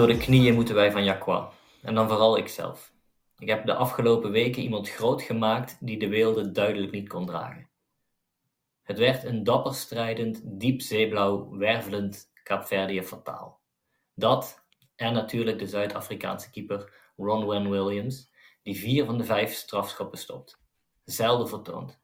door de knieën moeten wij van Jacqua. En dan vooral ikzelf. Ik heb de afgelopen weken iemand groot gemaakt die de weelde duidelijk niet kon dragen. Het werd een dapper strijdend, diep zeeblauw, wervelend Kaapverdië fataal. Dat, en natuurlijk de Zuid-Afrikaanse keeper Ronwen Williams, die vier van de vijf strafschoppen stopt. Zelden vertoond.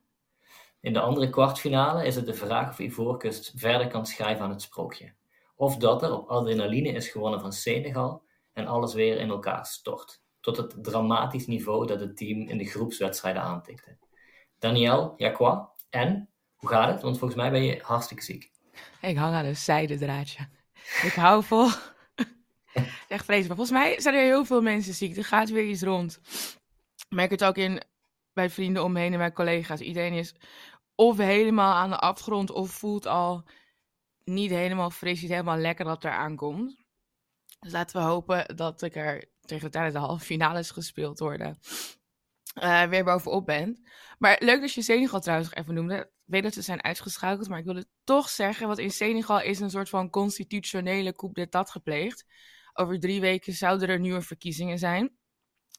In de andere kwartfinale is het de vraag of Ivoorkust verder kan schrijven aan het sprookje. Of dat er op adrenaline is gewonnen van Senegal en alles weer in elkaar stort. Tot het dramatisch niveau dat het team in de groepswedstrijden aantikte. Daniel, Jacqua, en hoe gaat het? Want volgens mij ben je hartstikke ziek. Ik hang aan een zijdendraadje. Ik hou vol. Echt vreselijk. Volgens mij zijn er heel veel mensen ziek. Er gaat weer iets rond. Merk het ook in, bij vrienden omheen en mijn collega's. Iedereen is of helemaal aan de afgrond of voelt al niet helemaal fris, niet helemaal lekker dat er aankomt. Dus laten we hopen dat ik er tegen de tijd de halve finales gespeeld worden, uh, weer bovenop ben. Maar leuk dat je Senegal trouwens nog even noemde. Ik weet dat ze zijn uitgeschakeld, maar ik wil het toch zeggen. Want in Senegal is een soort van constitutionele coup d'état gepleegd. Over drie weken zouden er nieuwe verkiezingen zijn.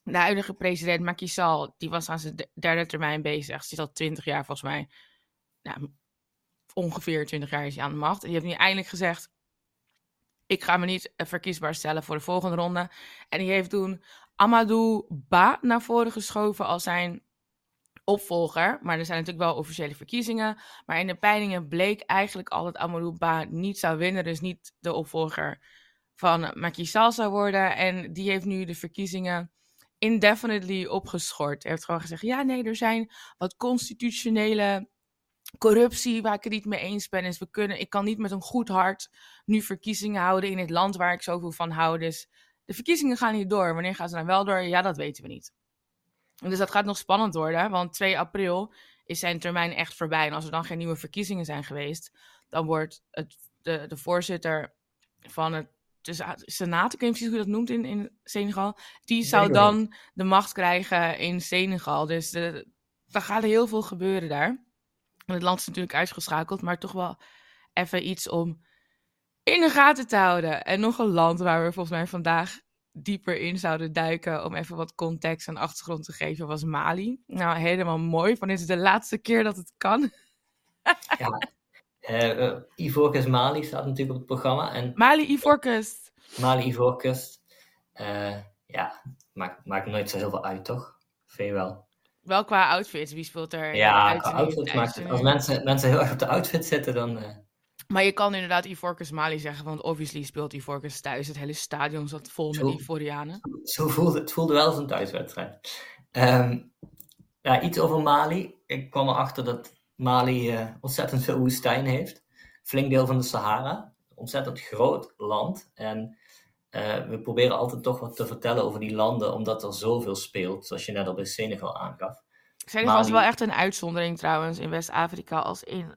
De huidige president Macky Sall, die was aan zijn derde termijn bezig. Zit al twintig jaar volgens mij. Nou, ongeveer twintig jaar is hij aan de macht. Die heeft nu eindelijk gezegd, ik ga me niet verkiesbaar stellen voor de volgende ronde. En die heeft toen Amadou Ba naar voren geschoven als zijn opvolger. Maar er zijn natuurlijk wel officiële verkiezingen. Maar in de peilingen bleek eigenlijk al dat Amadou Ba niet zou winnen. Dus niet de opvolger van Macky Sall zou worden. En die heeft nu de verkiezingen indefinitely opgeschort. Hij heeft gewoon gezegd, ja nee, er zijn wat constitutionele corruptie waar ik het niet mee eens ben. Is we kunnen, ik kan niet met een goed hart nu verkiezingen houden in het land waar ik zoveel van hou. Dus de verkiezingen gaan niet door. Wanneer gaan ze dan wel door? Ja, dat weten we niet. Dus dat gaat nog spannend worden, want 2 april is zijn termijn echt voorbij. En als er dan geen nieuwe verkiezingen zijn geweest, dan wordt het, de, de voorzitter van het de Senaat, ik weet niet precies hoe je dat noemt in, in Senegal, die zou dan de macht krijgen in Senegal. Dus de, er gaat heel veel gebeuren daar. Het land is natuurlijk uitgeschakeld, maar toch wel even iets om in de gaten te houden. En nog een land waar we volgens mij vandaag dieper in zouden duiken om even wat context en achtergrond te geven, was Mali. Nou, helemaal mooi, van dit is de laatste keer dat het kan. ja, uh, Ivoorkust Mali staat natuurlijk op het programma. En Mali Ivoorkust. Mali Ivoorkust. Uh, ja, maakt, maakt nooit zo heel veel uit, toch? Vind je wel? Wel qua outfits, wie speelt er? Ja, qua outfits maakt het. Als mensen, mensen heel erg op de outfit zitten, dan. Uh... Maar je kan inderdaad Ivorcus Mali zeggen, want obviously speelt Ivorcus thuis. Het hele stadion zat vol met Ivorianen. Zo voelde het voelde wel als een thuiswedstrijd. Um, ja, iets over Mali. Ik kwam erachter dat Mali uh, ontzettend veel woestijn heeft. Flink deel van de Sahara. Ontzettend groot land. En uh, we proberen altijd toch wat te vertellen over die landen, omdat er zoveel speelt, zoals je net al bij Senegal aangaf. Senegal Mali... is wel echt een uitzondering trouwens in West-Afrika als in,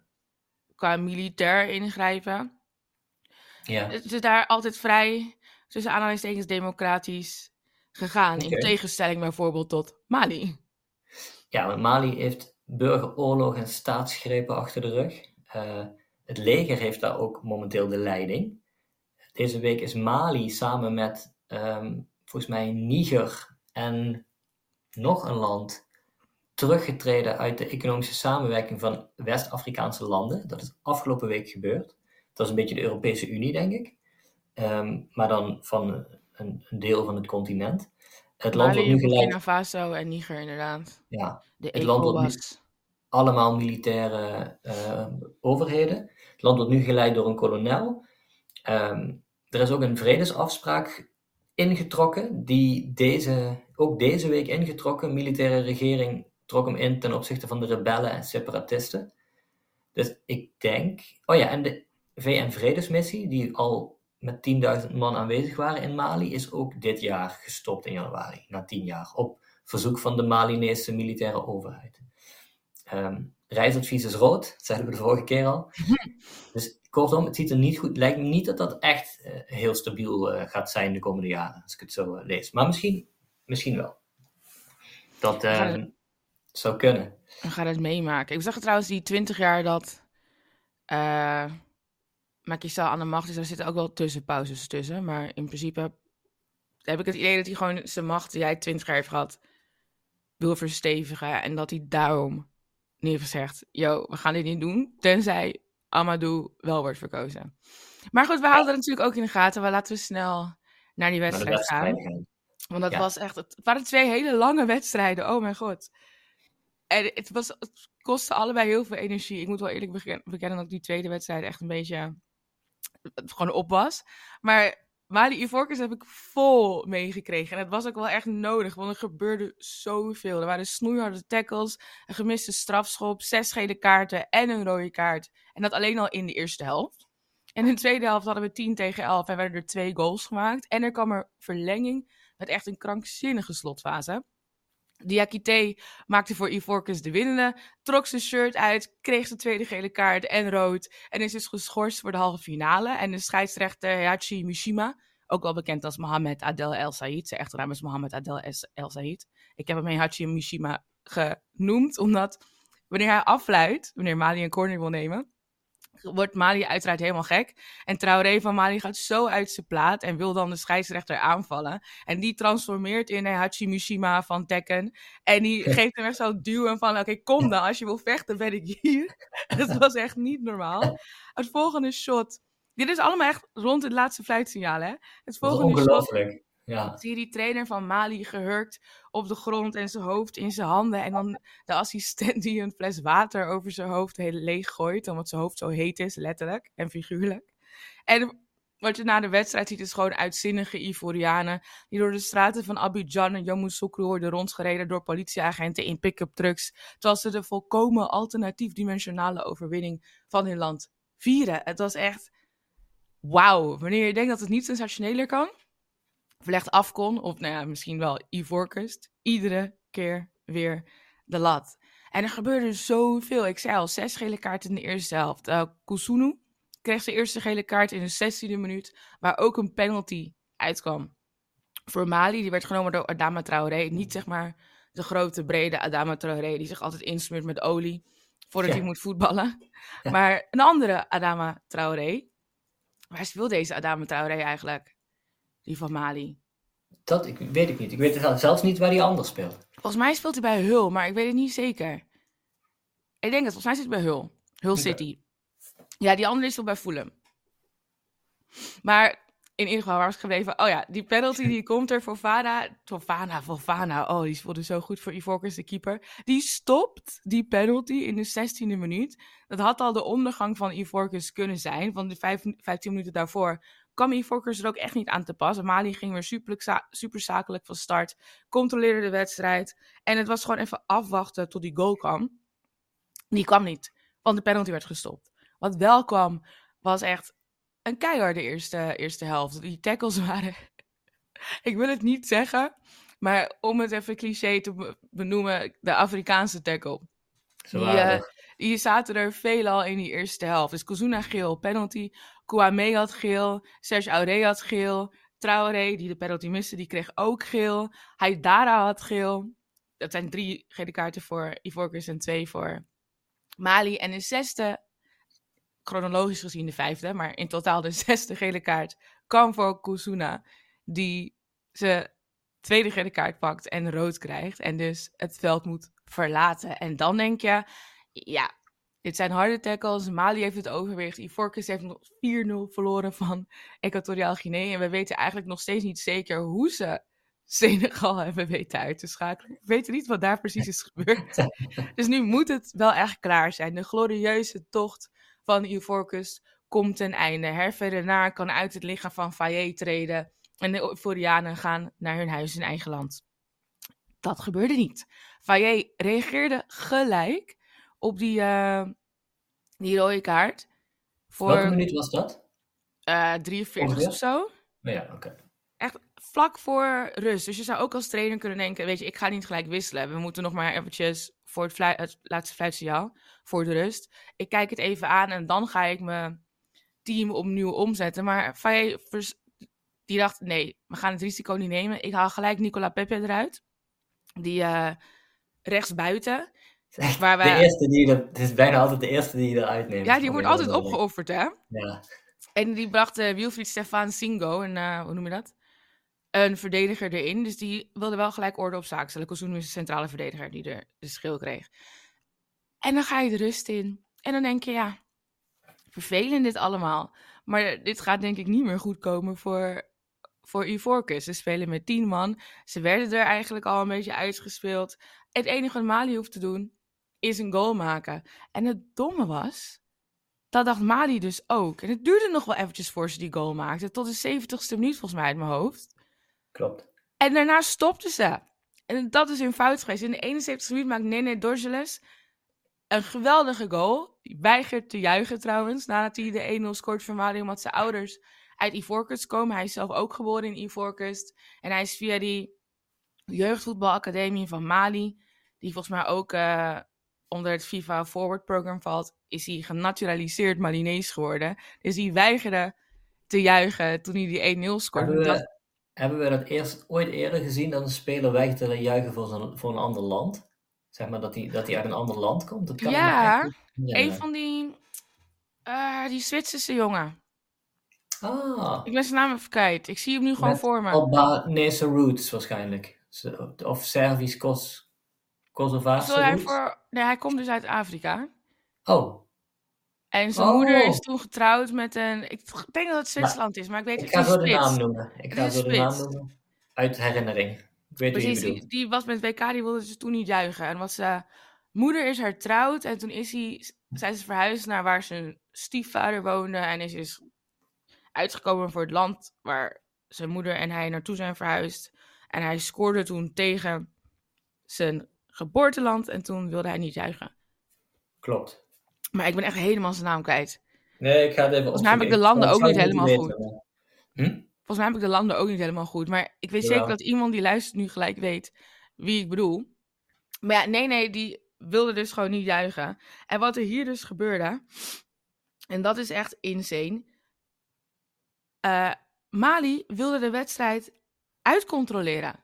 qua militair ingrijpen. Ja. Het is daar altijd vrij, tussen aanhalingstekens democratisch gegaan. In tegenstelling bijvoorbeeld tot Mali. Ja, want Mali heeft burgeroorlog en staatsgrepen achter de rug. Uh, het leger heeft daar ook momenteel de leiding. Deze week is Mali samen met um, volgens mij Niger en nog een land teruggetreden uit de economische samenwerking van West-Afrikaanse landen. Dat is afgelopen week gebeurd. Dat is een beetje de Europese Unie, denk ik. Um, maar dan van een, een, deel van het continent. Het land wordt nu geleid... Burkina Faso en Niger, inderdaad. Ja, de het land wordt nu allemaal militaire uh, overheden. Het land wordt nu geleid door een kolonel. Um, er is ook een vredesafspraak ingetrokken, die deze, ook deze week ingetrokken. De militaire regering trok hem in ten opzichte van de rebellen en separatisten. Dus ik denk. Oh ja, en de VN-vredesmissie, die al met 10.000 man aanwezig waren in Mali, is ook dit jaar gestopt in januari, na 10 jaar, op verzoek van de Malinese militaire overheid. Um, reisadvies is rood, dat zeiden we de vorige keer al. Dus kortom, het ziet er niet goed. lijkt me niet dat dat echt uh, heel stabiel uh, gaat zijn de komende jaren, als ik het zo uh, lees. Maar misschien, misschien wel. Dat ehm, zou kunnen. We gaan het meemaken. Ik zag trouwens die 20 jaar dat uh, Macky Sall aan de macht is. Daar zitten ook wel tussenpauzes tussen. Maar in principe heb ik het idee dat hij gewoon zijn macht die hij twintig jaar heeft gehad, wil verstevigen. En dat hij daarom nu heeft gezegd, yo, we gaan dit niet doen, tenzij Amadou wel wordt verkozen. Maar goed, we houden het natuurlijk ook in de gaten. Maar laten we snel naar die wedstrijd gaan. Want dat was echt, het waren twee hele lange wedstrijden, oh mijn god. En het, was, het kostte allebei heel veel energie. Ik moet wel eerlijk bekennen dat die tweede wedstrijd echt een beetje gewoon op was. Maar Mali Ivorcus heb ik vol meegekregen. En het was ook wel echt nodig, want er gebeurde zoveel. Er waren snoeiharde tackles, een gemiste strafschop, zes gele kaarten en een rode kaart. En dat alleen al in de eerste helft. En in de tweede helft hadden we 10 tegen 11 en werden er twee goals gemaakt. En er kwam er verlenging met echt een krankzinnige slotfase. Diakite maakte voor Ivorcus de winnende, trok zijn shirt uit, kreeg zijn tweede gele kaart en rood en is dus geschorst voor de halve finale. En de scheidsrechter Hachi Mishima, ook wel bekend als Mohamed Adel El Said, zijn echte naam is Mohamed Adel El Said. Ik heb hem Hachi Mishima genoemd, omdat wanneer hij afluit, wanneer Mali een corner wil nemen, wordt Mali uiteraard helemaal gek. En Traoré van Mali gaat zo uit zijn plaat en wil dan de scheidsrechter aanvallen. En die transformeert in een Hachimishima van Tekken. En die geeft hem echt zo duwen van, oké, kom dan. Als je wil vechten, ben ik hier. Het was echt niet normaal. Het volgende shot. Dit is allemaal echt rond het laatste fluitsignaal, hè? Het volgende ongelooflijk. Zie je die trainer van Mali gehurkt op de grond en zijn hoofd in zijn handen. En dan de assistent die een fles water over zijn hoofd heel leeg gooit. Omdat zijn hoofd zo heet is, letterlijk en figuurlijk. En wat je na de wedstrijd ziet is gewoon uitzinnige Ivorianen. Die door de straten van Abidjan en Yamoussoukro worden rondgereden door politieagenten in pick-up trucks. Terwijl ze de volkomen alternatief dimensionale overwinning van hun land vieren. Het was echt wauw. Wanneer je denkt dat het niet sensationeler kan verlegd af kon, of nou ja, misschien wel Ivorcust, iedere keer weer de lat. En er gebeurde zoveel. Ik zei al, zes gele kaarten in de eerste helft. Uh, Kusunu kreeg zijn eerste gele kaart in de 16e minuut, waar ook een penalty uitkwam. Voor Mali, die werd genomen door Adama Traoré. Niet zeg maar de grote, brede Adama Traoré, die zich altijd insmeert met olie voordat hij moet voetballen. Maar een andere Adama Traoré. Waar speelt deze Adama Traoré eigenlijk? Die van Mali? Dat ik, weet ik niet. Ik weet zelfs niet waar hij anders speelt. Volgens mij speelt hij bij Hull, maar ik weet het niet zeker. Ik denk dat volgens mij zit hij bij Hull. Hull City. Ja, die andere is toch bij Fulham. Maar in ieder geval, waar was gebleven? Oh ja, die penalty die komt er voor Fana. Fofana, Fofana. Oh, die voelde zo goed voor Ivorcus, de keeper. Die stopt die penalty in de 16e minuut. Dat had al de ondergang van Ivorcus kunnen zijn. Van de 15 minuten daarvoor kwam Ivorcus er ook echt niet aan te pas. Mali ging weer super zakelijk van start. Controleerde de wedstrijd. En het was gewoon even afwachten tot die goal kwam. Die kwam niet, want de penalty werd gestopt. Wat wel kwam, was echt een keiharde eerste, eerste helft. Die tackles waren... ik wil het niet zeggen, maar om het even cliché te benoemen, de Afrikaanse tackle. Die, uh, die zaten er veelal in die eerste helft. Dus Kozuna geel, penalty. Kouame had geel. Serge Auré had geel. Traoré, die de penalty miste, die kreeg ook geel. Haidara had geel. Dat zijn drie gele kaarten voor Ivorcus en twee voor Mali. En de zesde, chronologisch gezien de vijfde, maar in totaal de zesde gele kaart kwam voor Kozuna. Die ze tweede gele kaart pakt en rood krijgt. En dus het veld moet verlaten. En dan denk je, ja, dit zijn harde tackles. Mali heeft het overwicht. Ivorcus heeft nog 4-0 verloren van Equatoriaal Guinea. En we weten eigenlijk nog steeds niet zeker hoe ze Senegal hebben weten uit te schakelen. We weten niet wat daar precies is gebeurd. dus nu moet het wel echt klaar zijn. De glorieuze tocht van Ivorcus komt ten einde. Hervé Renard kan uit het lichaam van Fayet treden. En de Euforianen gaan naar hun huis in eigen land. Dat gebeurde niet. Fayet reageerde gelijk op die, uh, die rode kaart. Voor, Welke minuut was dat? Uh, eh, 43 of zo. Ja, oké. Echt vlak voor rust. Dus je zou ook als trainer kunnen denken, weet je, ik ga niet gelijk wisselen. We moeten nog maar eventjes voor het, het laatste fluitsignaal, voor de rust. Ik kijk het even aan en dan ga ik mijn team opnieuw omzetten. Maar Faye, die dacht, nee, we gaan het risico niet nemen. Ik haal gelijk Nicola Pepe eruit. Die uh, rechts buiten. Waar wij... de eerste die er, het is bijna altijd de eerste die je eruit neemt. Ja, die wordt altijd opgeofferd, hè? Ja. En die bracht uh, Wilfried Stefan Singo, en uh, hoe noem je dat? Een verdediger erin. Dus die wilde wel gelijk orde op zaak stellen. Is de centrale verdediger die er de schil kreeg. En dan ga je de rust in. En dan denk je, ja, vervelend dit allemaal. Maar dit gaat denk ik niet meer goed komen voor, voor Ivorcus. Ze spelen met tien man. Ze werden er eigenlijk al een beetje uitgespeeld. Het enige wat Mali hoeft te doen, is een goal maken. En het domme was, dat dacht Mali dus ook. En het duurde nog wel eventjes voor ze die goal maakten. Tot de 70ste minuut volgens mij uit mijn hoofd. Klopt. En daarna stopten ze. En dat is hun fout geweest. In de 71ste minuut maakt Nene Dorgeles een geweldige goal. Die weigert te juichen trouwens, nadat hij de 1-0 scoort van Mali, omdat zijn ouders uit Ivoorkust komen. Hij is zelf ook geboren in Ivoorkust. En hij is via die jeugdvoetbalacademie van Mali, die volgens mij ook uh, onder het FIFA Forward Program valt, is hij genaturaliseerd Malinees geworden. Dus hij weigerde te juichen toen hij die 1-0 scoorde. Hebben we dat eerst ooit eerder gezien dat een speler te juichen voor, zijn, voor een ander land? Zeg maar dat hij, dat hij uit een ander land komt? Dat kan ja, een van die, uh, die Zwitserse jongen. Ah. Ik ben zijn naam even kwijt. Ik zie hem nu gewoon Met voor me. Albanese roots waarschijnlijk. Of Servisch, Kos, Kosovaarse hij roots. voor... Nee, hij komt dus uit Afrika. Oh, En zijn Oh. moeder is toen getrouwd met een... Ik denk dat het Zwitserland is, maar ik weet ik het ga niet. zo de naam noemen. Ik ga zo de naam noemen. Uit herinnering. Ik weet wie je Precies, die, bedoelt. die was met WK, die wilde dus toen niet juichen. En wat ze moeder is hertrouwd en toen is hij, zijn ze verhuisd naar waar zijn stiefvader woonde. En is dus uitgekomen voor het land waar zijn moeder en hij naartoe zijn verhuisd. En hij scoorde toen tegen zijn geboorteland en toen wilde hij niet juichen. Klopt. Maar ik ben echt helemaal zijn naam kwijt. Nee, ik ga het even Volgens mij heb ik de landen ook niet helemaal maar- Hm? Volgens mij heb ik de landen ook niet helemaal goed. Maar ik weet zeker dat iemand die luistert nu gelijk weet wie ik bedoel. Maar ja, nee, nee, die wilde dus gewoon niet juichen. En wat er hier dus gebeurde, en dat is echt insane. Eh, Mali wilde de wedstrijd uitcontroleren.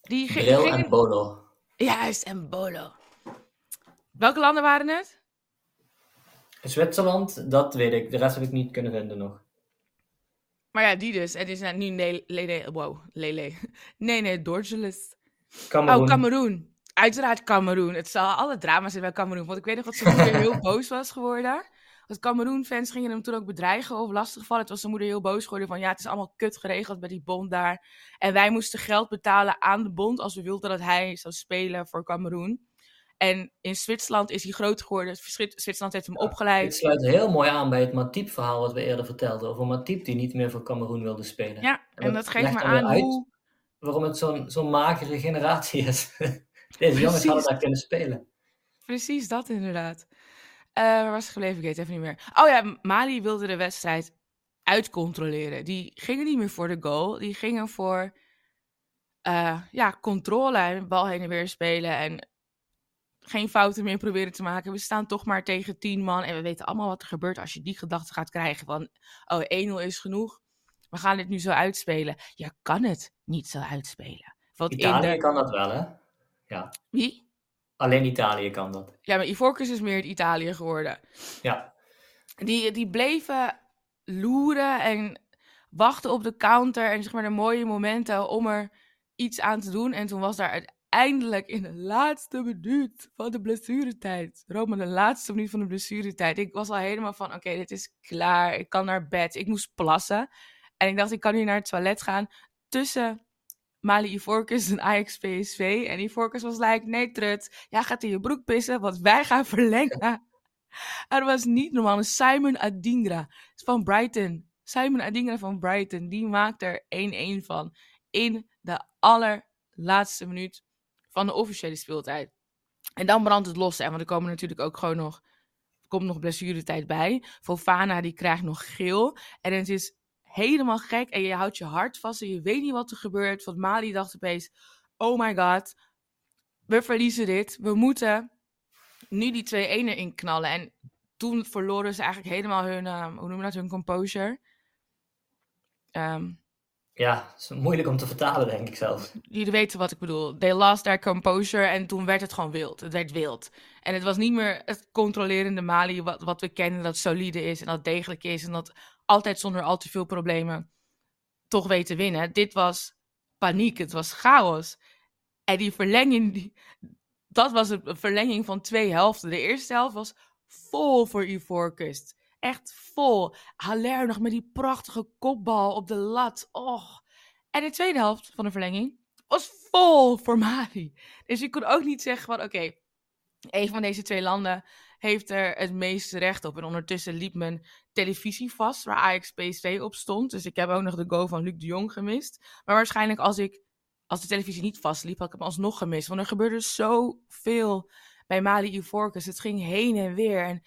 Die ging, Bril gingen- en Bolo. Juist, en Bolo. Welke landen waren het? Zwitserland, dat weet ik. De rest heb ik niet kunnen vinden nog. Maar ja, die dus. Het is nou nu Lele... Wow, Lele. Nee, nee, Dorgeles. Cameroen. Oh, Cameroen. Uiteraard Cameroen. Het zal alle drama's zijn bij Cameroen. Want ik weet nog dat zijn moeder heel boos was geworden. Want Cameroen-fans gingen hem toen ook bedreigen of lastigvallen. Het was zijn moeder heel boos geworden van... ja, het is allemaal kut geregeld bij die bond daar. En wij moesten geld betalen aan de bond... als we wilden dat hij zou spelen voor Cameroen. En in Zwitserland is hij groot geworden. Zwit- Zwitserland heeft hem opgeleid. sluit heel mooi aan bij het Matip-verhaal wat we eerder vertelden. Over Matip die niet meer voor Cameroen wilde spelen. Ja, en dat geeft me aan uit hoe... Waarom het zo'n zo'n magere generatie is. Deze jongens hadden daar kunnen spelen. Precies dat inderdaad. Eh, waar was ik gebleven? Ik weet het even niet meer. Oh ja, Mali wilde de wedstrijd uitcontroleren. Die gingen niet meer voor de goal. Die gingen voor eh, ja, controle en bal heen en weer spelen. En geen fouten meer proberen te maken. We staan toch maar tegen tien man. En we weten allemaal wat er gebeurt als je die gedachte gaat krijgen. Van, oh, 1-0 is genoeg. We gaan dit nu zo uitspelen. Je kan het niet zo uitspelen. Want Italië de... kan dat wel, hè? Ja, Wie? alleen Italië kan dat. Ja, maar Ivorcus is meer het Italië geworden. Ja, Die, die bleven loeren en wachten op de counter en zeg maar de mooie momenten om er iets aan te doen. En toen was daar uiteindelijk in de laatste minuut van de blessuretijd, Roma, de laatste minuut van de blessuretijd, ik was al helemaal van, oké, dit is klaar, ik kan naar bed. Ik moest plassen en ik dacht, ik kan nu naar het toilet gaan tussen Mali Ivorcus en Ajax PSV. En Ivorcus was like, nee trut, jij gaat in je broek pissen, want wij gaan verlengen. Er was niet normaal. Een Simon Adingra van Brighton. Simon Adingra van Brighton. Die maakt er 1-1 van. In de allerlaatste minuut van de officiële speeltijd. En dan brandt het los. Hè, want er komen natuurlijk ook gewoon nog. Komt nog blessuretijd bij. Fofana die krijgt nog geel. En het is helemaal gek. En je houdt je hart vast. En je weet niet wat er gebeurt. Want Mali dacht opeens. Oh my god. We verliezen dit. We moeten nu die 2-1 erin knallen. En toen verloren ze eigenlijk helemaal hun, ehm, hoe noemen we dat, hun composure. Ehm, ja, is moeilijk om te vertalen, denk ik zelfs. jullie weten wat ik bedoel. They lost their composure en toen werd het gewoon wild. Het werd wild. En het was niet meer het controlerende Mali wat, wat we kennen, dat solide is en dat degelijk is. En dat altijd zonder al te veel problemen toch weet te winnen. Dit was paniek, het was chaos. En die verlenging, die, dat was een verlenging van twee helften. De eerste helft was vol voor Ivoorkust. Echt vol. Haller nog met die prachtige kopbal op de lat. Och. En de tweede helft van de verlenging was vol voor Mali. Dus je kon ook niet zeggen van oké, een van deze twee landen heeft er het meeste recht op. En ondertussen liep mijn televisie vast waar Ajax op stond. Dus ik heb ook nog de goal van Luc de Jong gemist. Maar waarschijnlijk als ik als de televisie niet vastliep, had ik hem alsnog gemist. Want er gebeurde zoveel bij Mali Ivorcus. Het ging heen en weer en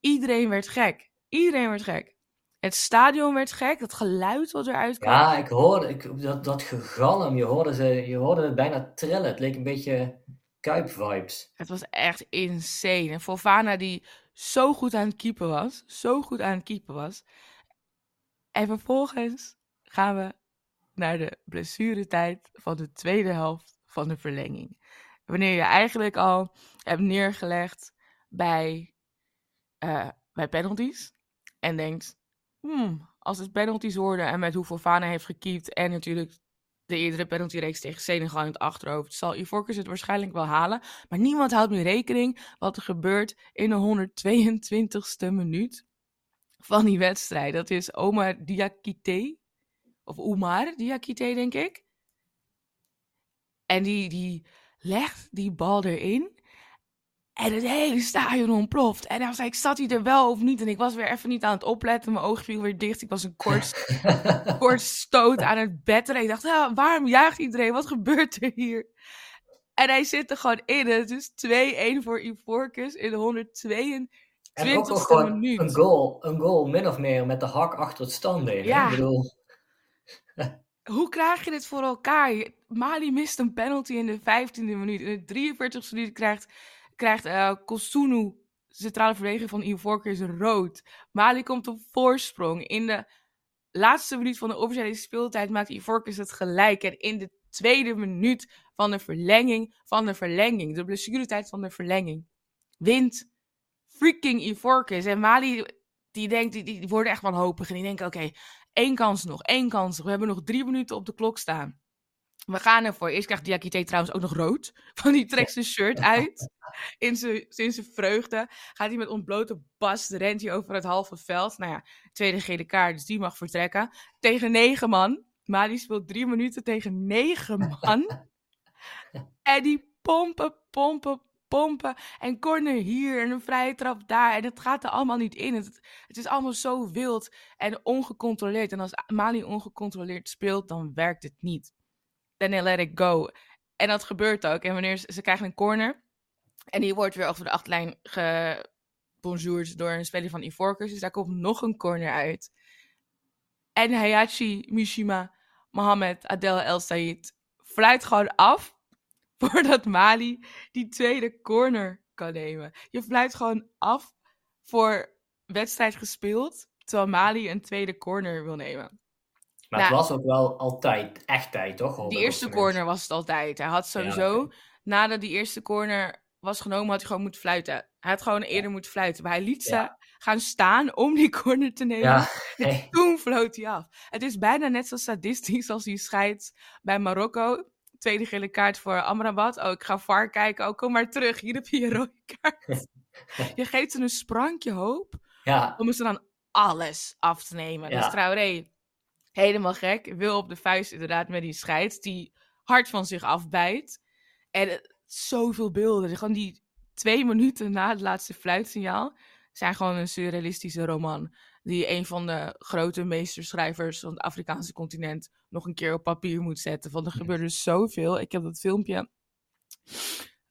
iedereen werd gek. Iedereen werd gek. Het stadion werd gek, het geluid wat eruit kwam. Ja, ik hoorde ik, dat, dat gegalm, je hoorde, ze, je hoorde het bijna trillen. Het leek een beetje Kuip-vibes. Het was echt insane. En Fofana die zo goed aan het keeper was, zo goed aan het keeper was. En vervolgens gaan we naar de blessuretijd van de tweede helft van de verlenging. Wanneer je eigenlijk al hebt neergelegd bij, uh, bij penalties en denkt, hmm, als het penalties worden en met hoeveel Fana heeft gekiept en natuurlijk de eerdere penaltyreeks tegen Senegal in het achterhoofd, zal Ivorcus het waarschijnlijk wel halen. Maar niemand houdt nu rekening wat er gebeurt in de 122ste minuut van die wedstrijd. Dat is Omar Diakite, of Umar Diakite, denk ik. En die, die legt die bal erin. En het hele stadion ontploft. En dan zei ik, zat hij er wel of niet? En ik was weer even niet aan het opletten. Mijn oog viel weer dicht. Ik was een kort, kort stoot aan het bed. En ik dacht, ah, waarom jaagt iedereen? Wat gebeurt er hier? En hij zit er gewoon in. Het is 2-1 voor Ivorcus in de 122 en ook nog gewoon minuut. Een goal, een goal min of meer met de hak achter het standbeen. Ja. Ik bedoel... Hoe krijg je dit voor elkaar? Mali mist een penalty in de 15e minuut. In de 43e minuut krijgt krijgt uh, Kosunu, centrale verdediger van Ivoorkust, rood. Mali komt op voorsprong. In de laatste minuut van de officiële speeltijd maakt Ivoorkust het gelijk. En in de tweede minuut van de verlenging van de verlenging, de blessuretijd van de verlenging, wint freaking Ivoorkust. En Mali, die denkt, die, die worden echt wanhopig. En die denken, oké, één kans nog, één kans nog. We hebben nog drie minuten op de klok staan. We gaan ervoor. Eerst krijgt Diakite trouwens ook nog rood. Van die trekt zijn shirt uit. In zijn, in zijn vreugde. Gaat hij met ontblote bast. Rent hij over het halve veld. Nou ja, tweede gele kaart. Dus die mag vertrekken. Tegen negen man. Mali speelt drie minuten tegen negen man. en die pompen, pompen, pompen. En corner hier en een vrije trap daar. En het gaat er allemaal niet in. Het, het is allemaal zo wild en ongecontroleerd. En als Mali ongecontroleerd speelt, dan werkt het niet then let it go. En dat gebeurt ook. En wanneer ze, krijgen een corner. En die wordt weer over de achtlijn gebonjourd door een speler van Ivorcus. Dus daar komt nog een corner uit. En Hayachi Mishima Mohamed Adel El Said fluit gewoon af. Voordat Mali die tweede corner kan nemen. Je fluit gewoon af voor wedstrijd gespeeld. Terwijl Mali een tweede corner wil nemen. Maar het was ook wel altijd echt tijd, toch? Die eerste corner was het altijd. Hij had sowieso, nadat die eerste corner was genomen, had hij gewoon moeten fluiten. Hij had gewoon eerder moeten fluiten. Maar hij liet ze gaan staan om die corner te nemen. Ja. En toen floot hij af. Het is bijna net zo sadistisch als die scheids bij Marokko. Tweede gele kaart voor Amrabat. Oh, ik ga VAR kijken. Oh, kom maar terug. Hier heb je je rode kaart. je geeft ze een sprankje hoop. Ja. Om ze dan alles af te nemen. Ja. Dus Traoré helemaal gek. Wil op de vuist inderdaad met die scheids die hard van zich afbijt. En uh, zoveel beelden. Gewoon die twee minuten na het laatste fluitsignaal zijn gewoon een surrealistische roman. Die een van de grote meesterschrijvers van het Afrikaanse continent nog een keer op papier moet zetten. Want er gebeurde zoveel. Ik heb dat filmpje.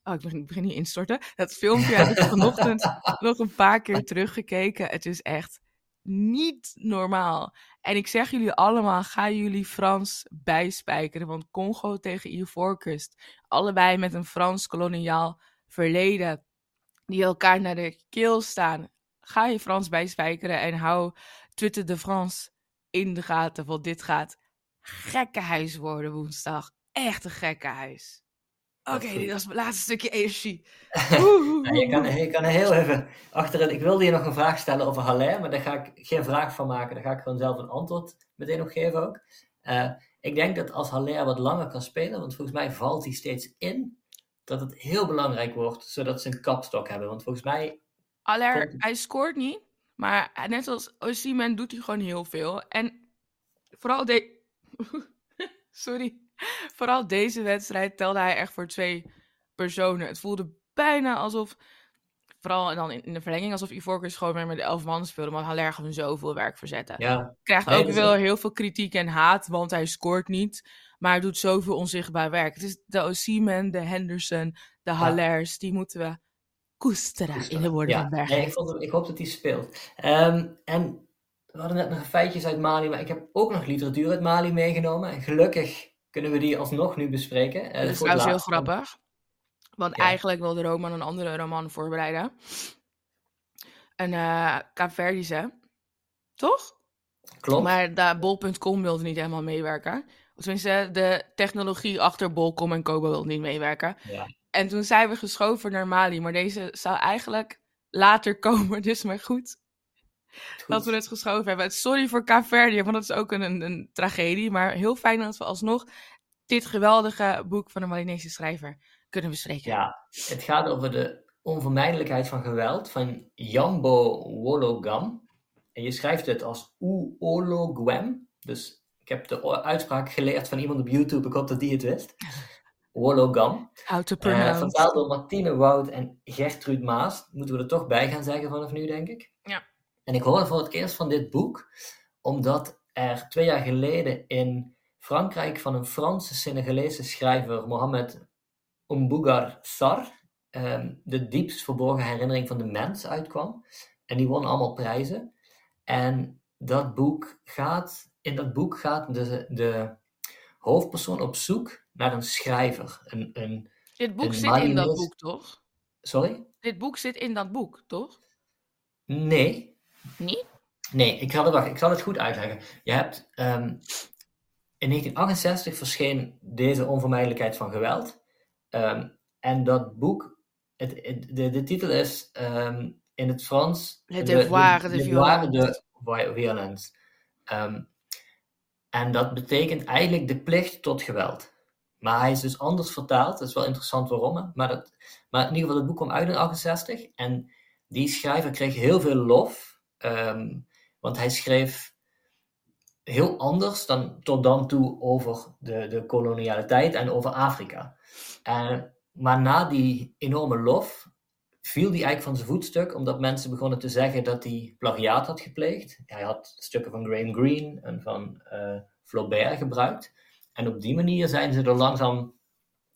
Oh, ik begin, ik begin niet instorten. Dat filmpje heb ik vanochtend nog een paar keer teruggekeken. Het is echt niet normaal. En ik zeg jullie allemaal, ga jullie Frans bijspijkeren. Want Congo tegen Ivoorkust, allebei met een Frans koloniaal verleden, die elkaar naar de keel staan. Ga je Frans bijspijkeren en hou Twitter de France in de gaten, want dit gaat gekkenhuis worden woensdag. Echt een gekkenhuis. Oké, dit was mijn laatste stukje energie. ja, je, kan, je kan heel even achterin. Ik wilde je nog een vraag stellen over Haller, maar daar ga ik geen vraag van maken. Daar ga ik gewoon zelf een antwoord meteen op geven ook. Uh, ik denk dat als Haller wat langer kan spelen, want volgens mij valt hij steeds in, dat het heel belangrijk wordt, zodat ze een kapstok hebben. Want volgens mij... Haller, hij scoort niet, maar net als Osimhen doet hij gewoon heel veel. En vooral de... Sorry. Vooral deze wedstrijd telde hij echt voor twee personen. Het voelde bijna alsof vooral dan in, de verlenging, alsof Ivorcus gewoon weer met de elf man speelde. Maar Haller gewoon zoveel werk verzetten. Ja. Krijgt ook wel heel veel kritiek en haat, want hij scoort niet. Maar hij doet zoveel onzichtbaar werk. Het is de Osimhen, de Henderson, de Hallers. Die moeten we koesteren, in de woorden van. Nee, ik, ik, hoop dat hij speelt. Ehm, en we hadden net nog feitjes uit Mali, maar ik heb ook nog literatuur uit Mali meegenomen. En gelukkig kunnen we die alsnog nu bespreken. Uh, dat is trouwens heel grappig. Want eigenlijk wilde Roman een andere roman voorbereiden. Een uh, Kaapverdische. Toch? Klopt. Maar daar bol.com wilde niet helemaal meewerken. Tenminste, de technologie achter Bol.com en Kobo wilde niet meewerken. Ja. En toen zijn we geschoven naar Mali. Maar deze zou eigenlijk later komen. Dus maar goed. Dat we het geschoven hebben. Sorry voor Kaapverdië, want dat is ook een, een, een, tragedie. Maar heel fijn dat we alsnog dit geweldige boek van een Malinese schrijver kunnen bespreken. Ja, het gaat over de onvermijdelijkheid van geweld van Jambo Wologam. En je schrijft het als Uologwem. Dus ik heb de uitspraak geleerd van iemand op YouTube. Ik hoop dat die het wist. Wologam. How to pronounce. Uh, vertaald door Martine Wout en Gertrude Maas. Moeten we er toch bij gaan zeggen vanaf nu, denk ik. En ik hoorde voor het eerst van dit boek, omdat er twee jaar geleden in Frankrijk van een Franse Senegalese schrijver, Mohamed Mbougar Sar, um, de diepst verborgen herinnering van de mens uitkwam. En die won allemaal prijzen. En dat boek gaat, in dat boek gaat de, de hoofdpersoon op zoek naar een schrijver. Een, een, Dit boek zit in dat boek, toch? Sorry? Dit boek zit in dat boek, toch? Nee. Niet? Nee, ik zal, het, ik zal het goed uitleggen. Je hebt, um, in 1968 verscheen deze onvermijdelijkheid van geweld. Um, en dat boek, het, de, de titel is um, in het Frans... Le devoir de, de, de, violence. de violence. En dat betekent eigenlijk de plicht tot geweld. Maar hij is dus anders vertaald. Dat is wel interessant waarom. Maar, dat, maar in ieder geval, het boek kwam uit in 68. En die schrijver kreeg heel veel lof. Um, want hij schreef heel anders dan tot dan toe over de, de kolonialiteit en over Afrika. Uh, maar na die enorme lof viel hij eigenlijk van zijn voetstuk, omdat mensen begonnen te zeggen dat hij plagiaat had gepleegd. Hij had stukken van Graham Greene en van uh, Flaubert gebruikt. En op die manier zijn ze er langzaam,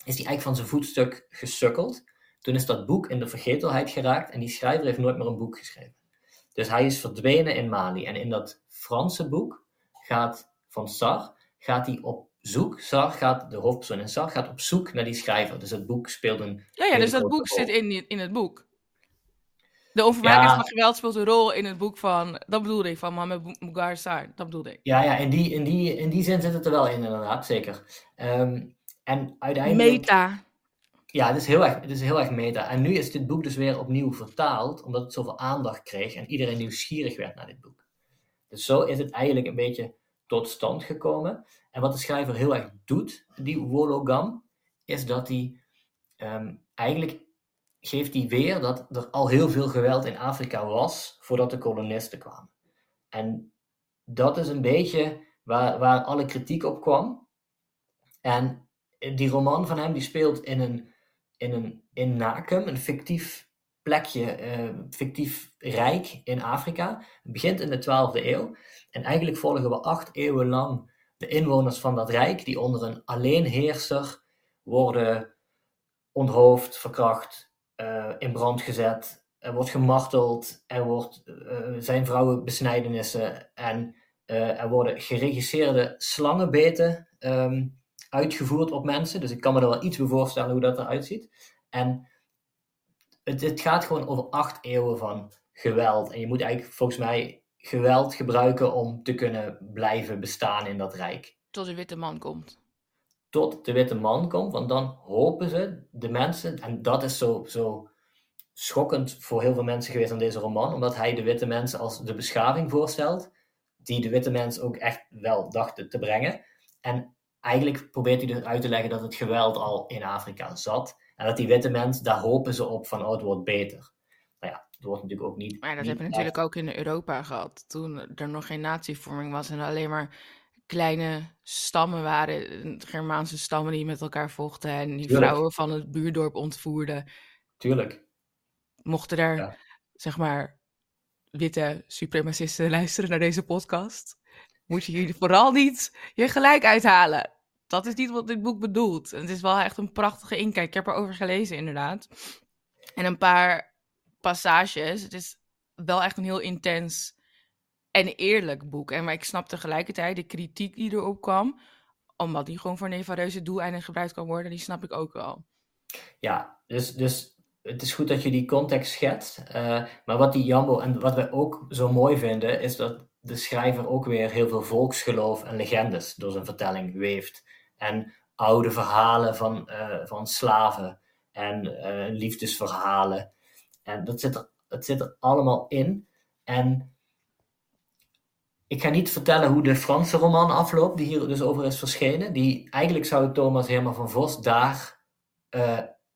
is hij eigenlijk van zijn voetstuk gesukkeld. Toen is dat boek in de vergetelheid geraakt en die schrijver heeft nooit meer een boek geschreven. Dus hij is verdwenen in Mali. En in dat Franse boek gaat van Sar, gaat hij op zoek. Sar gaat, de hoofdpersoon in Sar, gaat op zoek naar die schrijver. Dus het boek speelt een. Ja, ja dus dat boek rol. zit in, in het boek. De onvermijdelijkheid ja. van geweld speelt een rol in het boek van. Dat bedoelde ik, van Mohamed Mugar Sar. Dat bedoelde ik. Ja, ja in, die, in, die, in die zin zit het er wel in, inderdaad, zeker. Um, en uiteindelijk. Meta. Ja, het is, heel erg, het is heel erg meta. En nu is dit boek dus weer opnieuw vertaald, omdat het zoveel aandacht kreeg en iedereen nieuwsgierig werd naar dit boek. Dus zo is het eigenlijk een beetje tot stand gekomen. En wat de schrijver heel erg doet, die Wologam, is dat hij um, eigenlijk geeft hij weer dat er al heel veel geweld in Afrika was voordat de kolonisten kwamen. En dat is een beetje waar, waar alle kritiek op kwam. En die roman van hem die speelt in een, in een in een fictief plekje, uh, fictief rijk in Afrika. Het begint in de 12e eeuw. En eigenlijk volgen we acht eeuwen lang de inwoners van dat rijk, die onder een alleenheerser worden onthoofd, verkracht, uh, in brand gezet. Er wordt gemarteld, er wordt, uh, zijn vrouwenbesnijdenissen en uh, er worden geregisseerde slangenbeten um, uitgevoerd op mensen. Dus ik kan me er wel iets bij voorstellen hoe dat eruit ziet. En het, het gaat gewoon over acht eeuwen van geweld. En je moet eigenlijk volgens mij geweld gebruiken om te kunnen blijven bestaan in dat rijk. Tot de witte man komt. Tot de witte man komt, want dan hopen ze, de mensen, en dat is zo, zo schokkend voor heel veel mensen geweest aan deze roman, omdat hij de witte mensen als de beschaving voorstelt, die de witte mensen ook echt wel dachten te brengen. En eigenlijk probeert hij dus uit te leggen dat het geweld al in Afrika zat. En dat die witte mensen, daar hopen ze op van, oh, het wordt beter. Nou ja, het wordt natuurlijk ook niet... Maar dat hebben we natuurlijk ook in Europa gehad. Toen er nog geen natievorming was en alleen maar kleine stammen waren. Germaanse stammen die met elkaar vochten. En die vrouwen van het buurdorp ontvoerden. Tuurlijk. Mochten er, zeg maar, witte supremacisten luisteren naar deze podcast, moet je hier vooral niet je gelijk uithalen. Dat is niet wat dit boek bedoelt. het is wel echt een prachtige inkijk. Ik heb erover gelezen, inderdaad. En een paar passages. Het is wel echt een heel intens en eerlijk boek. En maar ik snap tegelijkertijd de kritiek die erop kwam. Omdat die gewoon voor nevareuze doeleinden gebruikt kan worden. Die snap ik ook wel. Ja, dus, dus het is goed dat je die context schetst. Uh, maar wat die Jambo en wat wij ook zo mooi vinden, is dat de schrijver ook weer heel veel volksgeloof en legendes door zijn vertelling weeft. En oude verhalen van, uh, van slaven en uh, liefdesverhalen. En dat zit, er, dat zit er allemaal in. En ik ga niet vertellen hoe de Franse roman afloopt, die hier dus over is verschenen. Die, eigenlijk zou Thomas Herman van Vos daar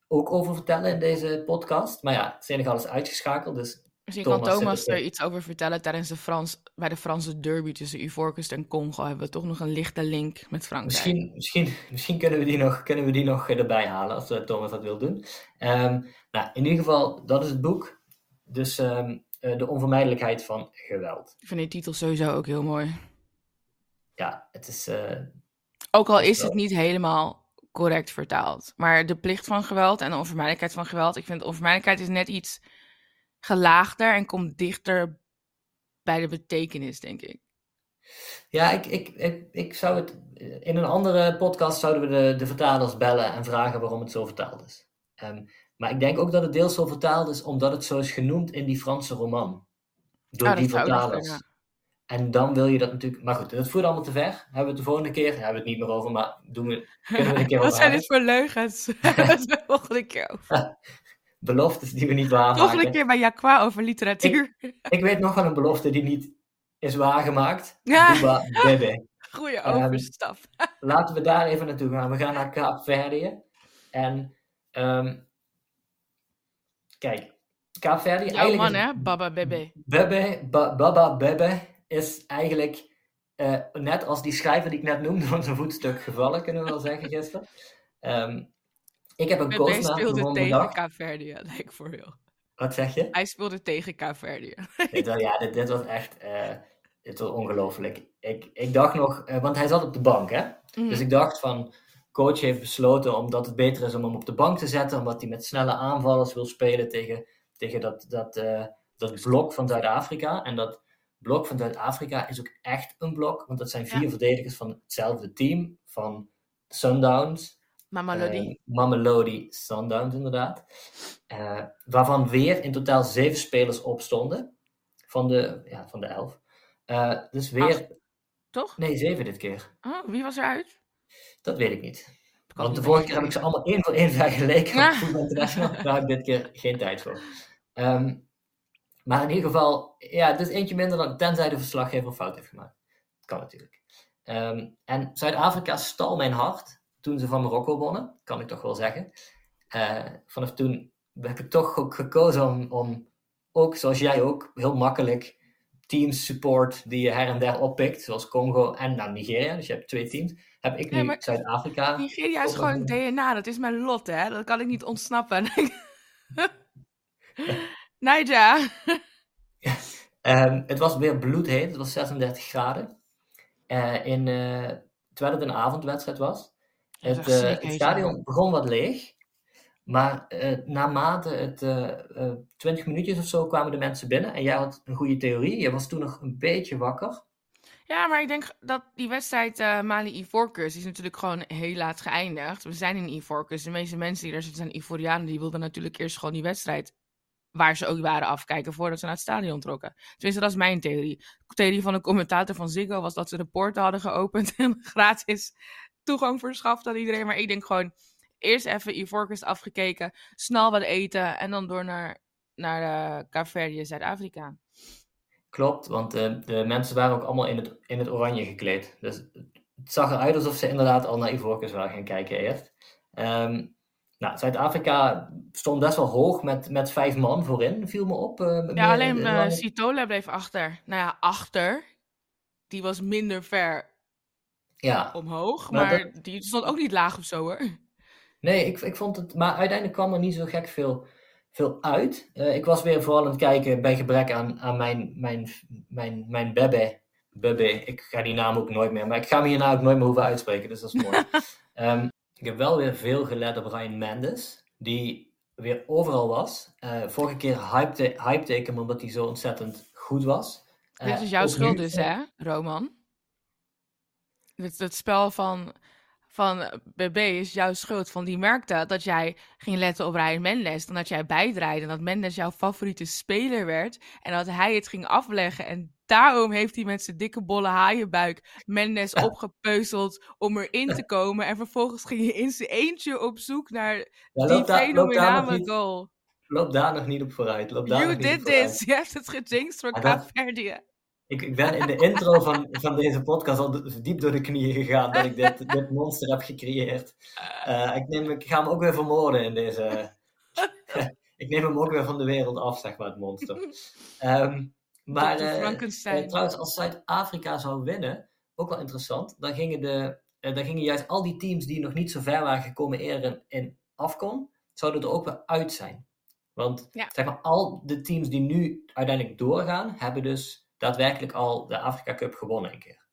ook over vertellen in deze podcast. Maar ja, Senegal is uitgeschakeld, dus... Misschien kan Thomas er iets over vertellen tijdens de Frans, bij de Franse derby tussen Ivoorkust en Congo. Hebben we toch nog een lichte link met Frankrijk. Misschien, misschien, misschien kunnen, we die nog, kunnen we die nog erbij halen als uh, Thomas dat wil doen. Um, nou, in ieder geval, dat is het boek. Dus um, uh, de onvermijdelijkheid van geweld. Ik vind die titel sowieso ook heel mooi. Ja, het is... Uh, ook al is het niet helemaal correct vertaald. Maar de plicht van geweld en de onvermijdelijkheid van geweld. Ik vind de onvermijdelijkheid is net iets gelaagder en komt dichter bij de betekenis, denk ik. Ja, ik, ik, ik, ik zou het. In een andere podcast zouden we de, de vertalers bellen en vragen waarom het zo vertaald is. Um, maar ik denk ook dat het deels zo vertaald is omdat het zo is genoemd in die Franse roman. Door oh, die vertalers. En dan wil je dat natuurlijk. Maar goed, dat voert allemaal te ver. Hebben we het de volgende keer? Hebben we het niet meer over, maar doen we, kunnen we een keer over. Wat zijn dit voor leugens? de volgende keer over. Beloftes die we niet waarmaken. Volgende keer bij Jacqua over literatuur. Ik, ik, weet nog wel een belofte die niet is waargemaakt. Ja. Bebe. Goeie overstap. laten we daar even naartoe gaan. We gaan naar Kaapverdië. En um, kijk, Kaapverdië. Jouw man, hè? Baba Bebe. Bebe, ba, Baba Bebe is eigenlijk uh, net als die schrijver die ik net noemde van zijn voetstuk gevallen, kunnen we wel zeggen gisteren. Um, ik heb een koosnaam speelde tegen Kaapverdië, lijkt voor heel. Wat zeg je? Hij speelde tegen dit, ja, dit, dit, was echt uh, dit was ongelooflijk. Ik, ik dacht nog, uh, want hij zat op de bank, hè? Mm. Dus ik dacht van, coach heeft besloten omdat het beter is om hem op de bank te zetten, omdat hij met snelle aanvallers wil spelen tegen, tegen dat, dat, uh, dat blok van Zuid-Afrika. En dat blok van Zuid-Afrika is ook echt een blok, want dat zijn vier verdedigers van hetzelfde team, van Sundowns. Mamelodi. Uh, Mamelodi Sundowns, inderdaad. Uh, waarvan weer in totaal zeven spelers opstonden, van de, ja, van de elf. Uh, dus weer... Acht, toch? Nee, zeven dit keer. Oh, wie was eruit? Dat weet ik niet. Want de vorige keer heb ik ze allemaal één voor één vergeleken. Ja. Daar heb ik dit keer geen tijd voor. Um, maar in ieder geval, ja, het is eentje minder dan tenzij de verslaggever fout heeft gemaakt. Dat kan natuurlijk. Um, en Zuid-Afrika stal mijn hart toen ze van Marokko wonnen, kan ik toch wel zeggen. Uh, vanaf toen heb ik toch ook gekozen om, om, ook zoals jij ook, heel makkelijk teams support die je her en der oppikt, zoals Congo en nou, Nigeria. Dus je hebt twee teams. Heb ik nu Zuid-Afrika. Nigeria is gewoon DNA, dat is mijn lot, hè? Dat kan ik niet ontsnappen. Niger. um, het was weer bloedheet. Het was 36 graden. Uh, in, uh, terwijl het een avondwedstrijd was. Het, uh, het, stadion begon wat leeg. Maar naarmate het 20 minuutjes of zo kwamen de mensen binnen. En jij had een goede theorie. Je was toen nog een beetje wakker. Ja, maar ik denk dat die wedstrijd uh, Mali-Ivoorkust is natuurlijk gewoon heel laat geëindigd. We zijn in Ivoorkust. De meeste mensen die daar zitten zijn Ivorianen. Die wilden natuurlijk eerst gewoon die wedstrijd waar ze ook waren afkijken voordat ze naar het stadion trokken. Tenminste, dat is mijn theorie. De theorie van de commentator van Ziggo was dat ze de poorten hadden geopend en gratis toegang verschaft aan iedereen. Maar ik denk gewoon, eerst even Ivoorkust afgekeken, snel wat eten en dan door naar, naar uh, Zuid-Afrika. Klopt, want uh, de mensen waren ook allemaal in het, in het oranje gekleed. Dus het zag eruit alsof ze inderdaad al naar Ivoorkust waren gaan kijken eerst. Ehm, nou, Zuid-Afrika stond best wel hoog met, met vijf man voorin, viel me op. Uh, ja, alleen uh, Sitola bleef achter. Nou ja, achter. Die was minder ver ja. omhoog, maar, die stond ook niet laag of zo hoor. Nee, ik, ik vond het, maar uiteindelijk kwam er niet zo gek veel, veel uit. Uh, ik was weer vooral aan het kijken bij gebrek aan, aan mijn, mijn, mijn, mijn bebe. Bebe, ik ga die naam ook nooit meer, maar ik ga hem hierna ook nooit meer hoeven uitspreken, dus dat is mooi. um, Ik heb wel weer veel gelet op Ryan Mendes, die weer overal was. Uh, vorige keer hypte, hypte ik hem omdat hij zo ontzettend goed was. Uh, Dit is jouw schuld dus, hè, Roman? Het, het spel van, van BB is jouw schuld. Van die merkte dat jij ging letten op Ryan Mendes. Dan dat jij bijdraaide. En dat Mendes jouw favoriete speler werd. En dat hij het ging afleggen. En daarom heeft hij met zijn dikke bolle haaienbuik Mendes opgepeuzeld om erin te komen. En vervolgens ging hij in zijn eentje op zoek naar ja, die fenomenale goal. Loop daar nog niet op vooruit. Loop daar you did this. Je hebt het gejinxed voor Caverdië. Ik, ik, ben in de intro van, van deze podcast al diep door de knieën gegaan dat ik dit, dit monster heb gecreëerd. Uh, ik, neem, ik ga hem ook weer vermoorden in deze... ik neem hem ook weer van de wereld af, zeg maar, het monster. Um, Maar uh, trouwens, als Zuid-Afrika zou winnen, ook wel interessant, dan gingen, de, uh, dan gingen juist al die teams die nog niet zo ver waren gekomen eerder in afkom, zouden er ook weer uit zijn. Want zeg maar, al de teams die nu uiteindelijk doorgaan, hebben dus daadwerkelijk al de Afrika Cup gewonnen een keer.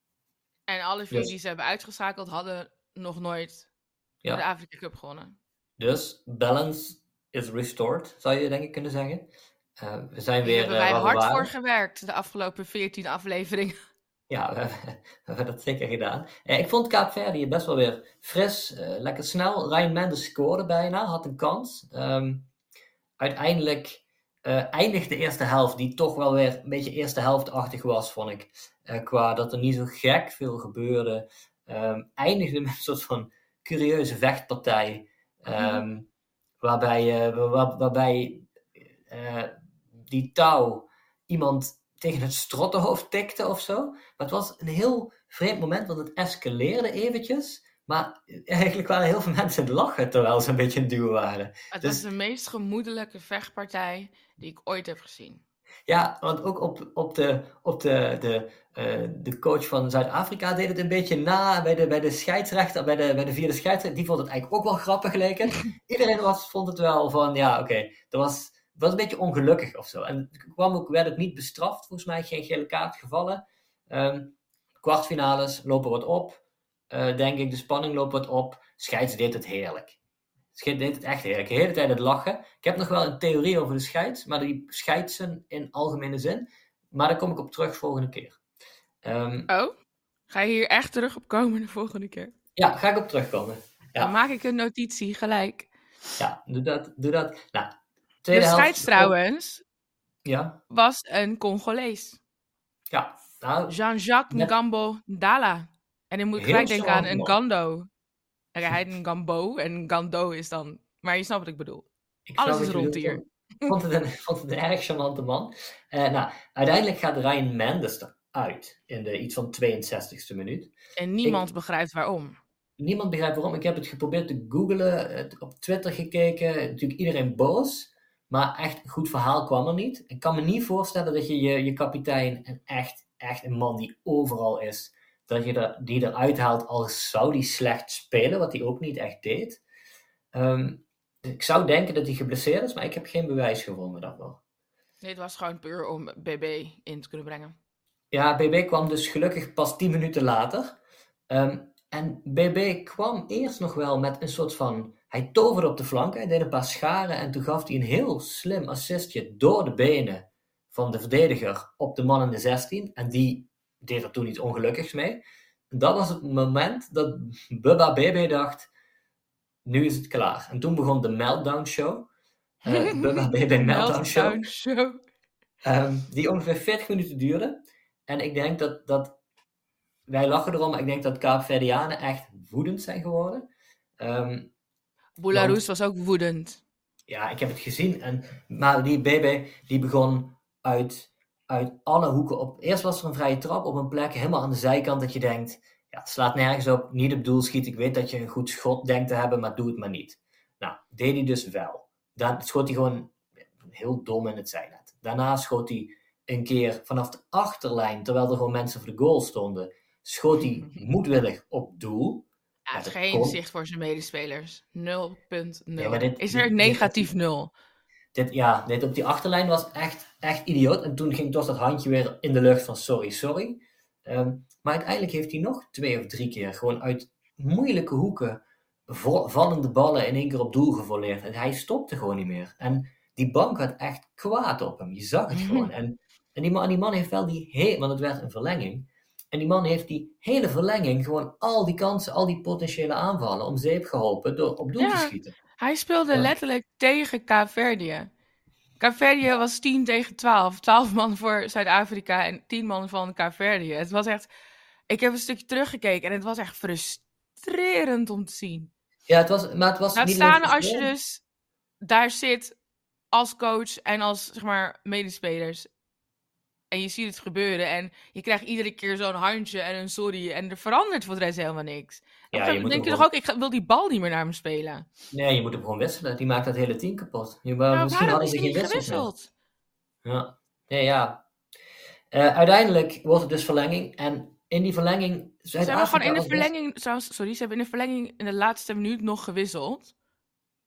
En alle vier dus, die ze hebben uitgeschakeld, hadden nog nooit ja. de Afrika Cup gewonnen. Dus balance is restored, zou je denk ik kunnen zeggen. Uh, we zijn weer. Daar hebben wij hard voor gewerkt de afgelopen 14 afleveringen. Ja, we, hebben dat zeker gedaan. Uh, ik vond Kaapverdi best wel weer fris, uh, lekker snel. Ryan Mendes scoorde bijna, had een kans. Um, uiteindelijk eindigde de eerste helft, die toch wel weer een beetje eerste helftachtig was, vond ik. qua dat er niet zo gek veel gebeurde. Um, eindigde met een soort van curieuze vechtpartij. Um, waarbij, waar, waarbij die touw iemand tegen het strottenhoofd tikte of zo. Maar het was een heel vreemd moment, want het escaleerde eventjes. Maar eigenlijk waren heel veel mensen het lachen terwijl ze een beetje een duo waren. Het dus... was de meest gemoedelijke vechtpartij die ik ooit heb gezien. Ja, want ook op, op, de, op de, de, uh, de coach van Zuid-Afrika deed het een beetje na bij de, bij de scheidsrechter, bij de, bij de vierde scheidsrechter. Die vond het eigenlijk ook wel grappig lijken. Iedereen was, vond het wel van, ja, oké, okay, er was was een beetje ongelukkig of zo. En kwam ook, werd ook niet bestraft, volgens mij geen gele kaart gevallen. Um, kwartfinales lopen wat op. Uh, denk ik, de spanning loopt wat op. Scheids deed het heerlijk. Scheids deed het echt heerlijk. De hele tijd het lachen. Ik heb nog wel een theorie over de scheids, maar die scheidsen in algemene zin. Maar daar kom ik op terug volgende keer. Um, oh, ga je hier echt terug op komen de volgende keer? Ja, ga ik op terugkomen. Ja. Dan maak ik een notitie gelijk. Ja, doe dat. Doe dat. Nou, de scheids trouwens ja. was een Congolees. Ja. Nou, Jean-Jacques Ngambo Ndala. En dan moet ik gelijk denken aan een Gando. Hij heet een Gambo en Gando is dan... Maar je snapt wat ik bedoel. Ik Alles is rond hier. Ik vond het een, vond het een erg charmante man. Uh, nou, uiteindelijk gaat Ryan Mendes eruit in de iets van 62e minuut. En niemand begrijpt waarom. Niemand begrijpt waarom. Ik heb het geprobeerd te googlen, op Twitter gekeken. Natuurlijk iedereen boos. Maar echt een goed verhaal kwam er niet. Ik kan me niet voorstellen dat je je, je kapitein, en echt, echt een man die overal is, dat je er, die eruit haalt als zou die slecht spelen, wat hij ook niet echt deed. Um, ik zou denken dat hij geblesseerd is, maar ik heb geen bewijs gevonden daarvoor. Nee, het was gewoon puur om BB in te kunnen brengen. Ja, BB kwam dus gelukkig pas 10 minuten later. Um, en BB kwam eerst nog wel met een soort van hij toverde op de flank, hij deed een paar scharen en toen gaf hij een heel slim assistje door de benen van de verdediger op de man in de 16. En die deed er toen iets ongelukkigs mee. Dat was het moment dat Bubba BB dacht, nu is het klaar. En toen begon de Meltdown Show. Uh, Bubba BB Meltdown Show. show. Um, die ongeveer 40 minuten duurde. En ik denk dat, dat wij lachen erom, maar ik denk dat Kaapverdianen echt woedend zijn geworden. Um, Boularus was ook woedend. Ja, ik heb het gezien. En, maar die BB die begon uit, uit alle hoeken op. Eerst was er een vrije trap op een plek helemaal aan de zijkant dat je denkt. ja, het slaat nergens op, niet op doel schieten. Ik weet dat je een goed schot denkt te hebben, maar doe het maar niet. Nou, deed hij dus wel. Dan schoot hij gewoon heel dom in het zijnet. Daarna schoot hij een keer vanaf de achterlijn, terwijl er gewoon mensen voor de goal stonden, schoot hij moedwillig op doel. Ja, geen zicht voor zijn medespelers. 0.0. is er negatief 0? Dit, ja, dit op die achterlijn was echt, echt idioot. En toen ging toch dat handje weer in de lucht van sorry, sorry. Ehm, maar uiteindelijk heeft hij nog twee of drie keer gewoon uit moeilijke hoeken vallende ballen in één keer op doel gevolleerd. En hij stopte gewoon niet meer. En die bank had echt kwaad op hem. Je zag het gewoon. En, en die, man, die man heeft wel die hele, want het werd een verlenging. En die man heeft die hele verlenging gewoon al die kansen, al die potentiële aanvallen om zeep geholpen door op doel te schieten. Hij speelde letterlijk tegen Kaapverdië. Kaapverdië was 10 tegen 12. 12 man voor Zuid-Afrika en 10 man van Kaapverdië. Het was echt... Ik heb een stukje teruggekeken en het was echt frustrerend om te zien. Ja, het was, maar het was Laat staan als je dus daar zit als coach en als zeg maar medespelers. En je ziet het gebeuren en je krijgt iedere keer zo'n handje en een sorry en er verandert voor de rest helemaal niks. Ja, dan denk je toch ook, ik wil die bal niet meer naar hem spelen. Nee, je moet hem gewoon wisselen. Die maakt dat hele team kapot. Je, nou, misschien hadden ze geen gewisseld. Ja, nee, ja. Uh, uiteindelijk wordt het dus verlenging en in die verlenging... Ze hebben gewoon in de verlenging, sorry, ze hebben in de verlenging in de laatste minuut nog gewisseld.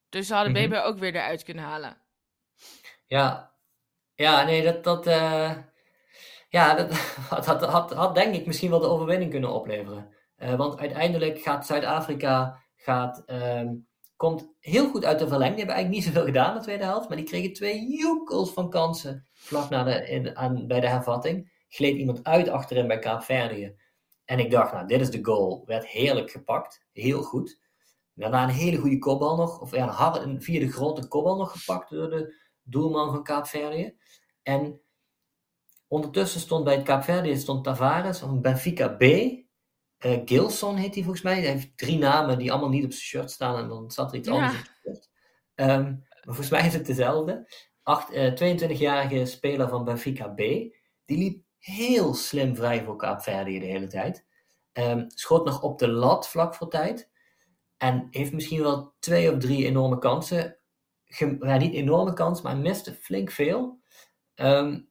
Dus ze hadden mm ook weer eruit kunnen halen. Ja, ja nee, dat, dat, uh, ja, dat had, had, denk ik misschien wel de overwinning kunnen opleveren. Uh, want uiteindelijk gaat Zuid-Afrika, gaat, um, komt heel goed uit de verlenging. Die hebben eigenlijk niet zoveel gedaan in de tweede helft, maar die kregen twee joekels van kansen vlak na de, aan, bij de hervatting. Gleed iemand uit achterin bij Kaapverdië. En ik dacht, nou, dit is de goal. Werd heerlijk gepakt. Heel goed. Daarna een hele goede kopbal nog. Of ja, een, een via de grote kopbal nog gepakt door de doelman van Kaapverdië. En ondertussen stond bij het Kaapverdië stond Tavares van Benfica B. Uh, Gilson heet hij volgens mij. Hij heeft drie namen die allemaal niet op zijn shirt staan. En dan zat er iets anders op zijn shirt. Um, maar volgens mij is het dezelfde. Uh, eh, 22-jarige speler van Benfica B. Die liep heel slim vrij voor Kaapverdië de hele tijd. Um, schoot nog op de lat vlak voor tijd. En heeft misschien wel twee of drie enorme kansen. Ja, niet enorme kans, maar miste flink veel. Um,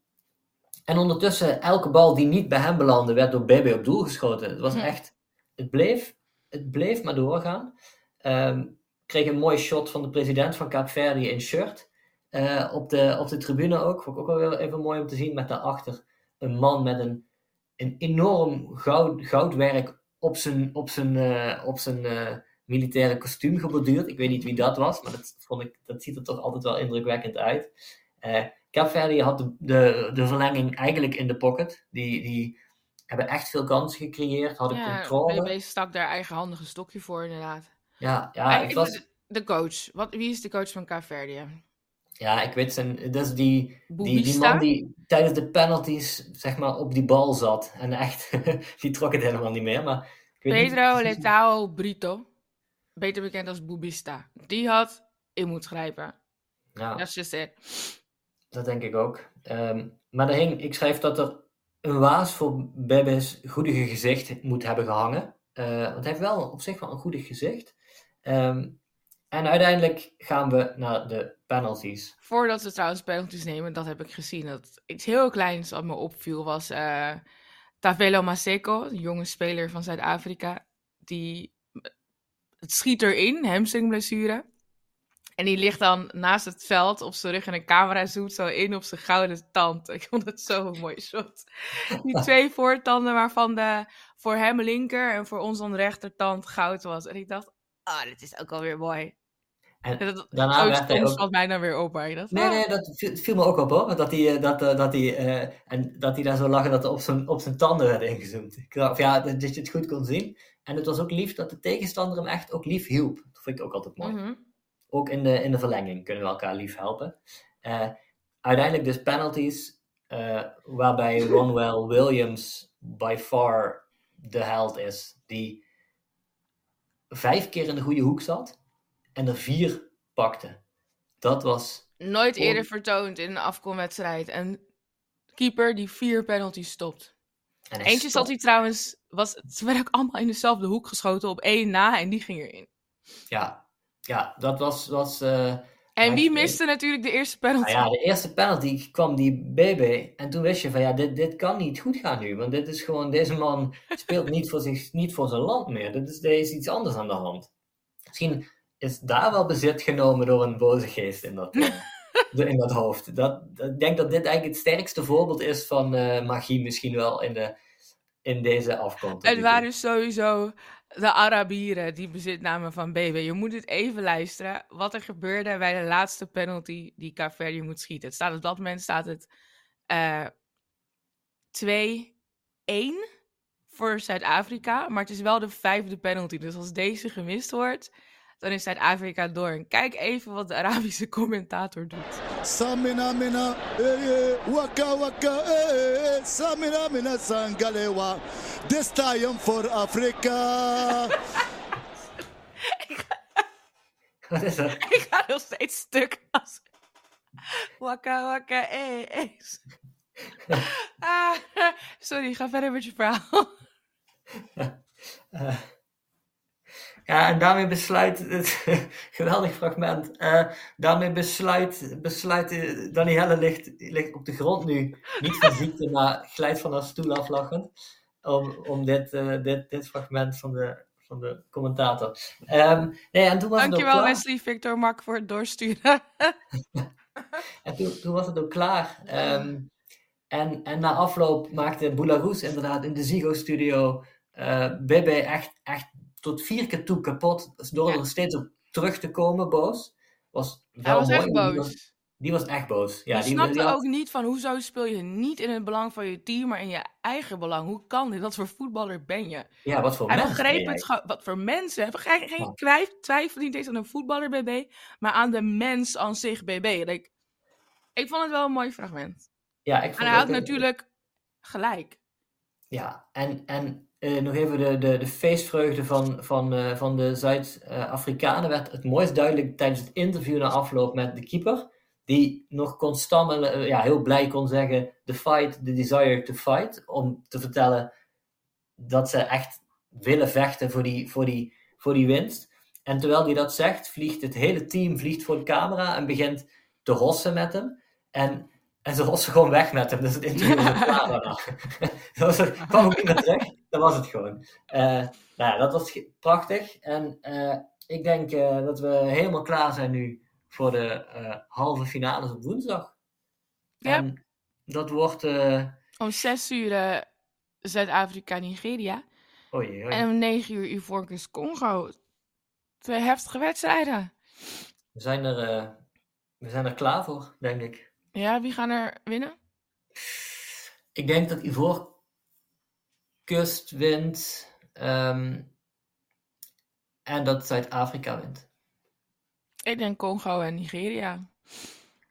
en ondertussen, elke bal die niet bij hem belandde, werd door BB op doel geschoten. Het was echt, het bleef, het bleef maar doorgaan. Um, kreeg een mooi shot van de president van Kaapverdië in shirt. Uh, op, de, op de tribune ook. Vond ik ook wel even mooi om te zien. Met daarachter een man met een, een enorm goud, goudwerk op zijn, op zijn, uh, op zijn uh, militaire kostuum geborduurd. Ik weet niet wie dat was, maar dat, vond ik, dat ziet er toch altijd wel indrukwekkend uit. Cape had de, de, de, verlenging eigenlijk in de pocket. Die, die hebben echt veel kansen gecreëerd, hadden ja, controle. BB stak daar eigenhandig een stokje voor, inderdaad. Ja, ja het was... De coach. Wat, wie is de coach van Cape Ja, ik weet zijn. Dat is die, die, die man die tijdens de penalties zeg maar, op die bal zat. En echt, die trok het helemaal niet meer. Maar ik weet Pedro niet... Letao Brito. Beter bekend als Bubista. Die had in moet grijpen. Ja. Dat is just it. Dat denk ik ook. Um, maar ik schrijf dat er een waas voor Bebes goedige gezicht moet hebben gehangen. Uh, want hij heeft wel op zich wel een goedig gezicht. Um, en uiteindelijk gaan we naar de penalties. Voordat we trouwens penalties nemen, dat heb ik gezien. Dat iets heel kleins wat me opviel was uh, Tavelo Maseko, een jonge speler van Zuid-Afrika. Die het schiet erin, hamstringblessure. En die ligt dan naast het veld op zijn rug en een camera zoet zo in op zijn gouden tand. Ik vond het zo een mooi shot. Die twee voortanden waarvan de voor hem linker en voor ons dan rechtertand goud was. En ik dacht, ah, oh, dit is ook alweer mooi. En dat, daarna werd hij ook... valt mij dan weer op. Maar dat, nee, nee, dat viel, me ook op hoor. Dat hij, eh, dat, eh, dat, hij, uh, en dat hij daar zo lag dat er op zijn, op zijn tanden werd ingezoomd. Ik dacht, ja, dat je het goed kon zien. En het was ook lief dat de tegenstander hem echt ook lief hielp. Dat vind ik ook altijd mooi. Mm ook in de, in de verlenging kunnen we elkaar lief helpen. Uh, uiteindelijk dus penalties, uh, waarbij Ronwell Williams by far de held is, die vijf keer in de goede hoek zat en er vier pakte. Dat was... Nooit eerder vertoond in een afkomwedstrijd. En keeper die vier penalties stopt. En Eentje zat hij trouwens, was, ze werden ook allemaal in dezelfde hoek geschoten op één na en die ging erin. Ja, ja dat was... was uh, en wie miste natuurlijk de eerste penalty? Nou ja, de eerste penalty kwam die BB. En toen wist je van ja, dit, dit kan niet goed gaan nu. Want dit is gewoon, deze man speelt niet voor, zich, niet voor zijn land meer. Dit is, er is iets anders aan de hand. Misschien is daar wel bezit genomen door een boze geest in dat, uh, in dat hoofd. Dat, ik denk dat dit eigenlijk het sterkste voorbeeld is van uh, magie misschien wel in, de, in deze afkomst. Het waren sowieso de Arabieren die bezit namen van BB. Je moet het even luisteren. Wat er gebeurde bij de laatste penalty die Caverdi moet schieten. Staat op dat moment staat het uh, eh, 2-1 voor Zuid-Afrika. Maar het is wel de vijfde penalty. Dus als deze gemist wordt, dan is Zuid-Afrika door. En kijk even wat de Arabische commentator doet. Samina mina, eh, eh, waka waka, eh, samina mina sangalewa. This time for Afrika. Wat is dat? Ik ga nog steeds stuk als... Waka waka, eh, eh. ah, sorry, ga verder met je verhaal. Ja, en daarmee besluit het geweldig fragment. Uh, daarmee besluit, besluit uh, Danielle ligt, ligt op de grond nu. Niet van ziekte, maar glijdt van haar stoel aflachend. Om, om dit, uh, dit, dit fragment van de, van de commentator. Um, nee, en toen was Dankjewel het Wesley Victor Mak voor het doorsturen. en toen, toen was het ook klaar. Um, en, en na afloop maakte Boularus inderdaad in de Zigo-studio uh, Bebe echt, echt tot vier keer toe kapot. Dus door er steeds op terug te komen, boos. Was wel Hij was mooi, echt boos. Die was, die was echt boos. Ja, die, snapte die had- ook niet van hoezo speel je niet in het belang van je team, maar in je eigen belang. Hoe kan dit? Wat voor voetballer ben je? ja, wat voor Hij mens ben begreep het. Wat voor mensen? Hij begreep geen Ja. twijf- twijfel niet eens aan een voetballer BB, maar aan de mens aan zich BB. En Ik, ik vond het wel een mooi fragment. Ja, ik En vond hij had natuurlijk gelijk. Ja, en, en eh, nog even de, de, de feestvreugde van, van, eh, van de Zuid-Afrikanen werd het mooist duidelijk tijdens het interview na afloop met de keeper. Die nog kon eh, ja, heel blij kon zeggen: The fight, the desire to fight. Om te vertellen dat ze echt willen vechten voor die, voor die, voor die winst. En terwijl hij dat zegt, vliegt het hele team vliegt voor de camera en begint te hossen met hem. En, en ze hossen gewoon weg met hem. Dus het interview was klaar daarna. dat was, er- kwam ook niet meer terug. Dat was het gewoon. Eh, nou ja, dat was prachtig. En eh, ik denk eh, dat we helemaal klaar zijn nu voor de halve finales op woensdag. Ja. En dat wordt... Om 6 uur Zuid-Afrika, Nigeria. oei, oei. En om 9 uur Ivoorkust, Congo. Twee heftige wedstrijden. We, zijn er, we zijn er klaar voor, denk ik. Ja, wie gaan er winnen? Ik denk dat Ivoorkust wint ehm, en dat Zuid-Afrika wint. Ik denk Congo en Nigeria.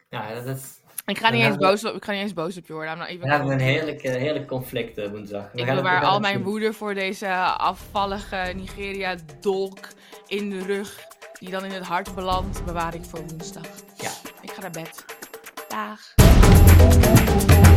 Ja, dat is, Ik ga niet, eens boos op, ik ga niet eens boos op je worden. We hebben een heerlijk, heerlijk conflict eh, woensdag. We Ik bewaar gaan al mijn woede voor deze afvallige Nigeria-dolk in de rug. Die dan in het hart belandt, bewaar ik voor woensdag. Ja. Ik ga naar bed. guitare.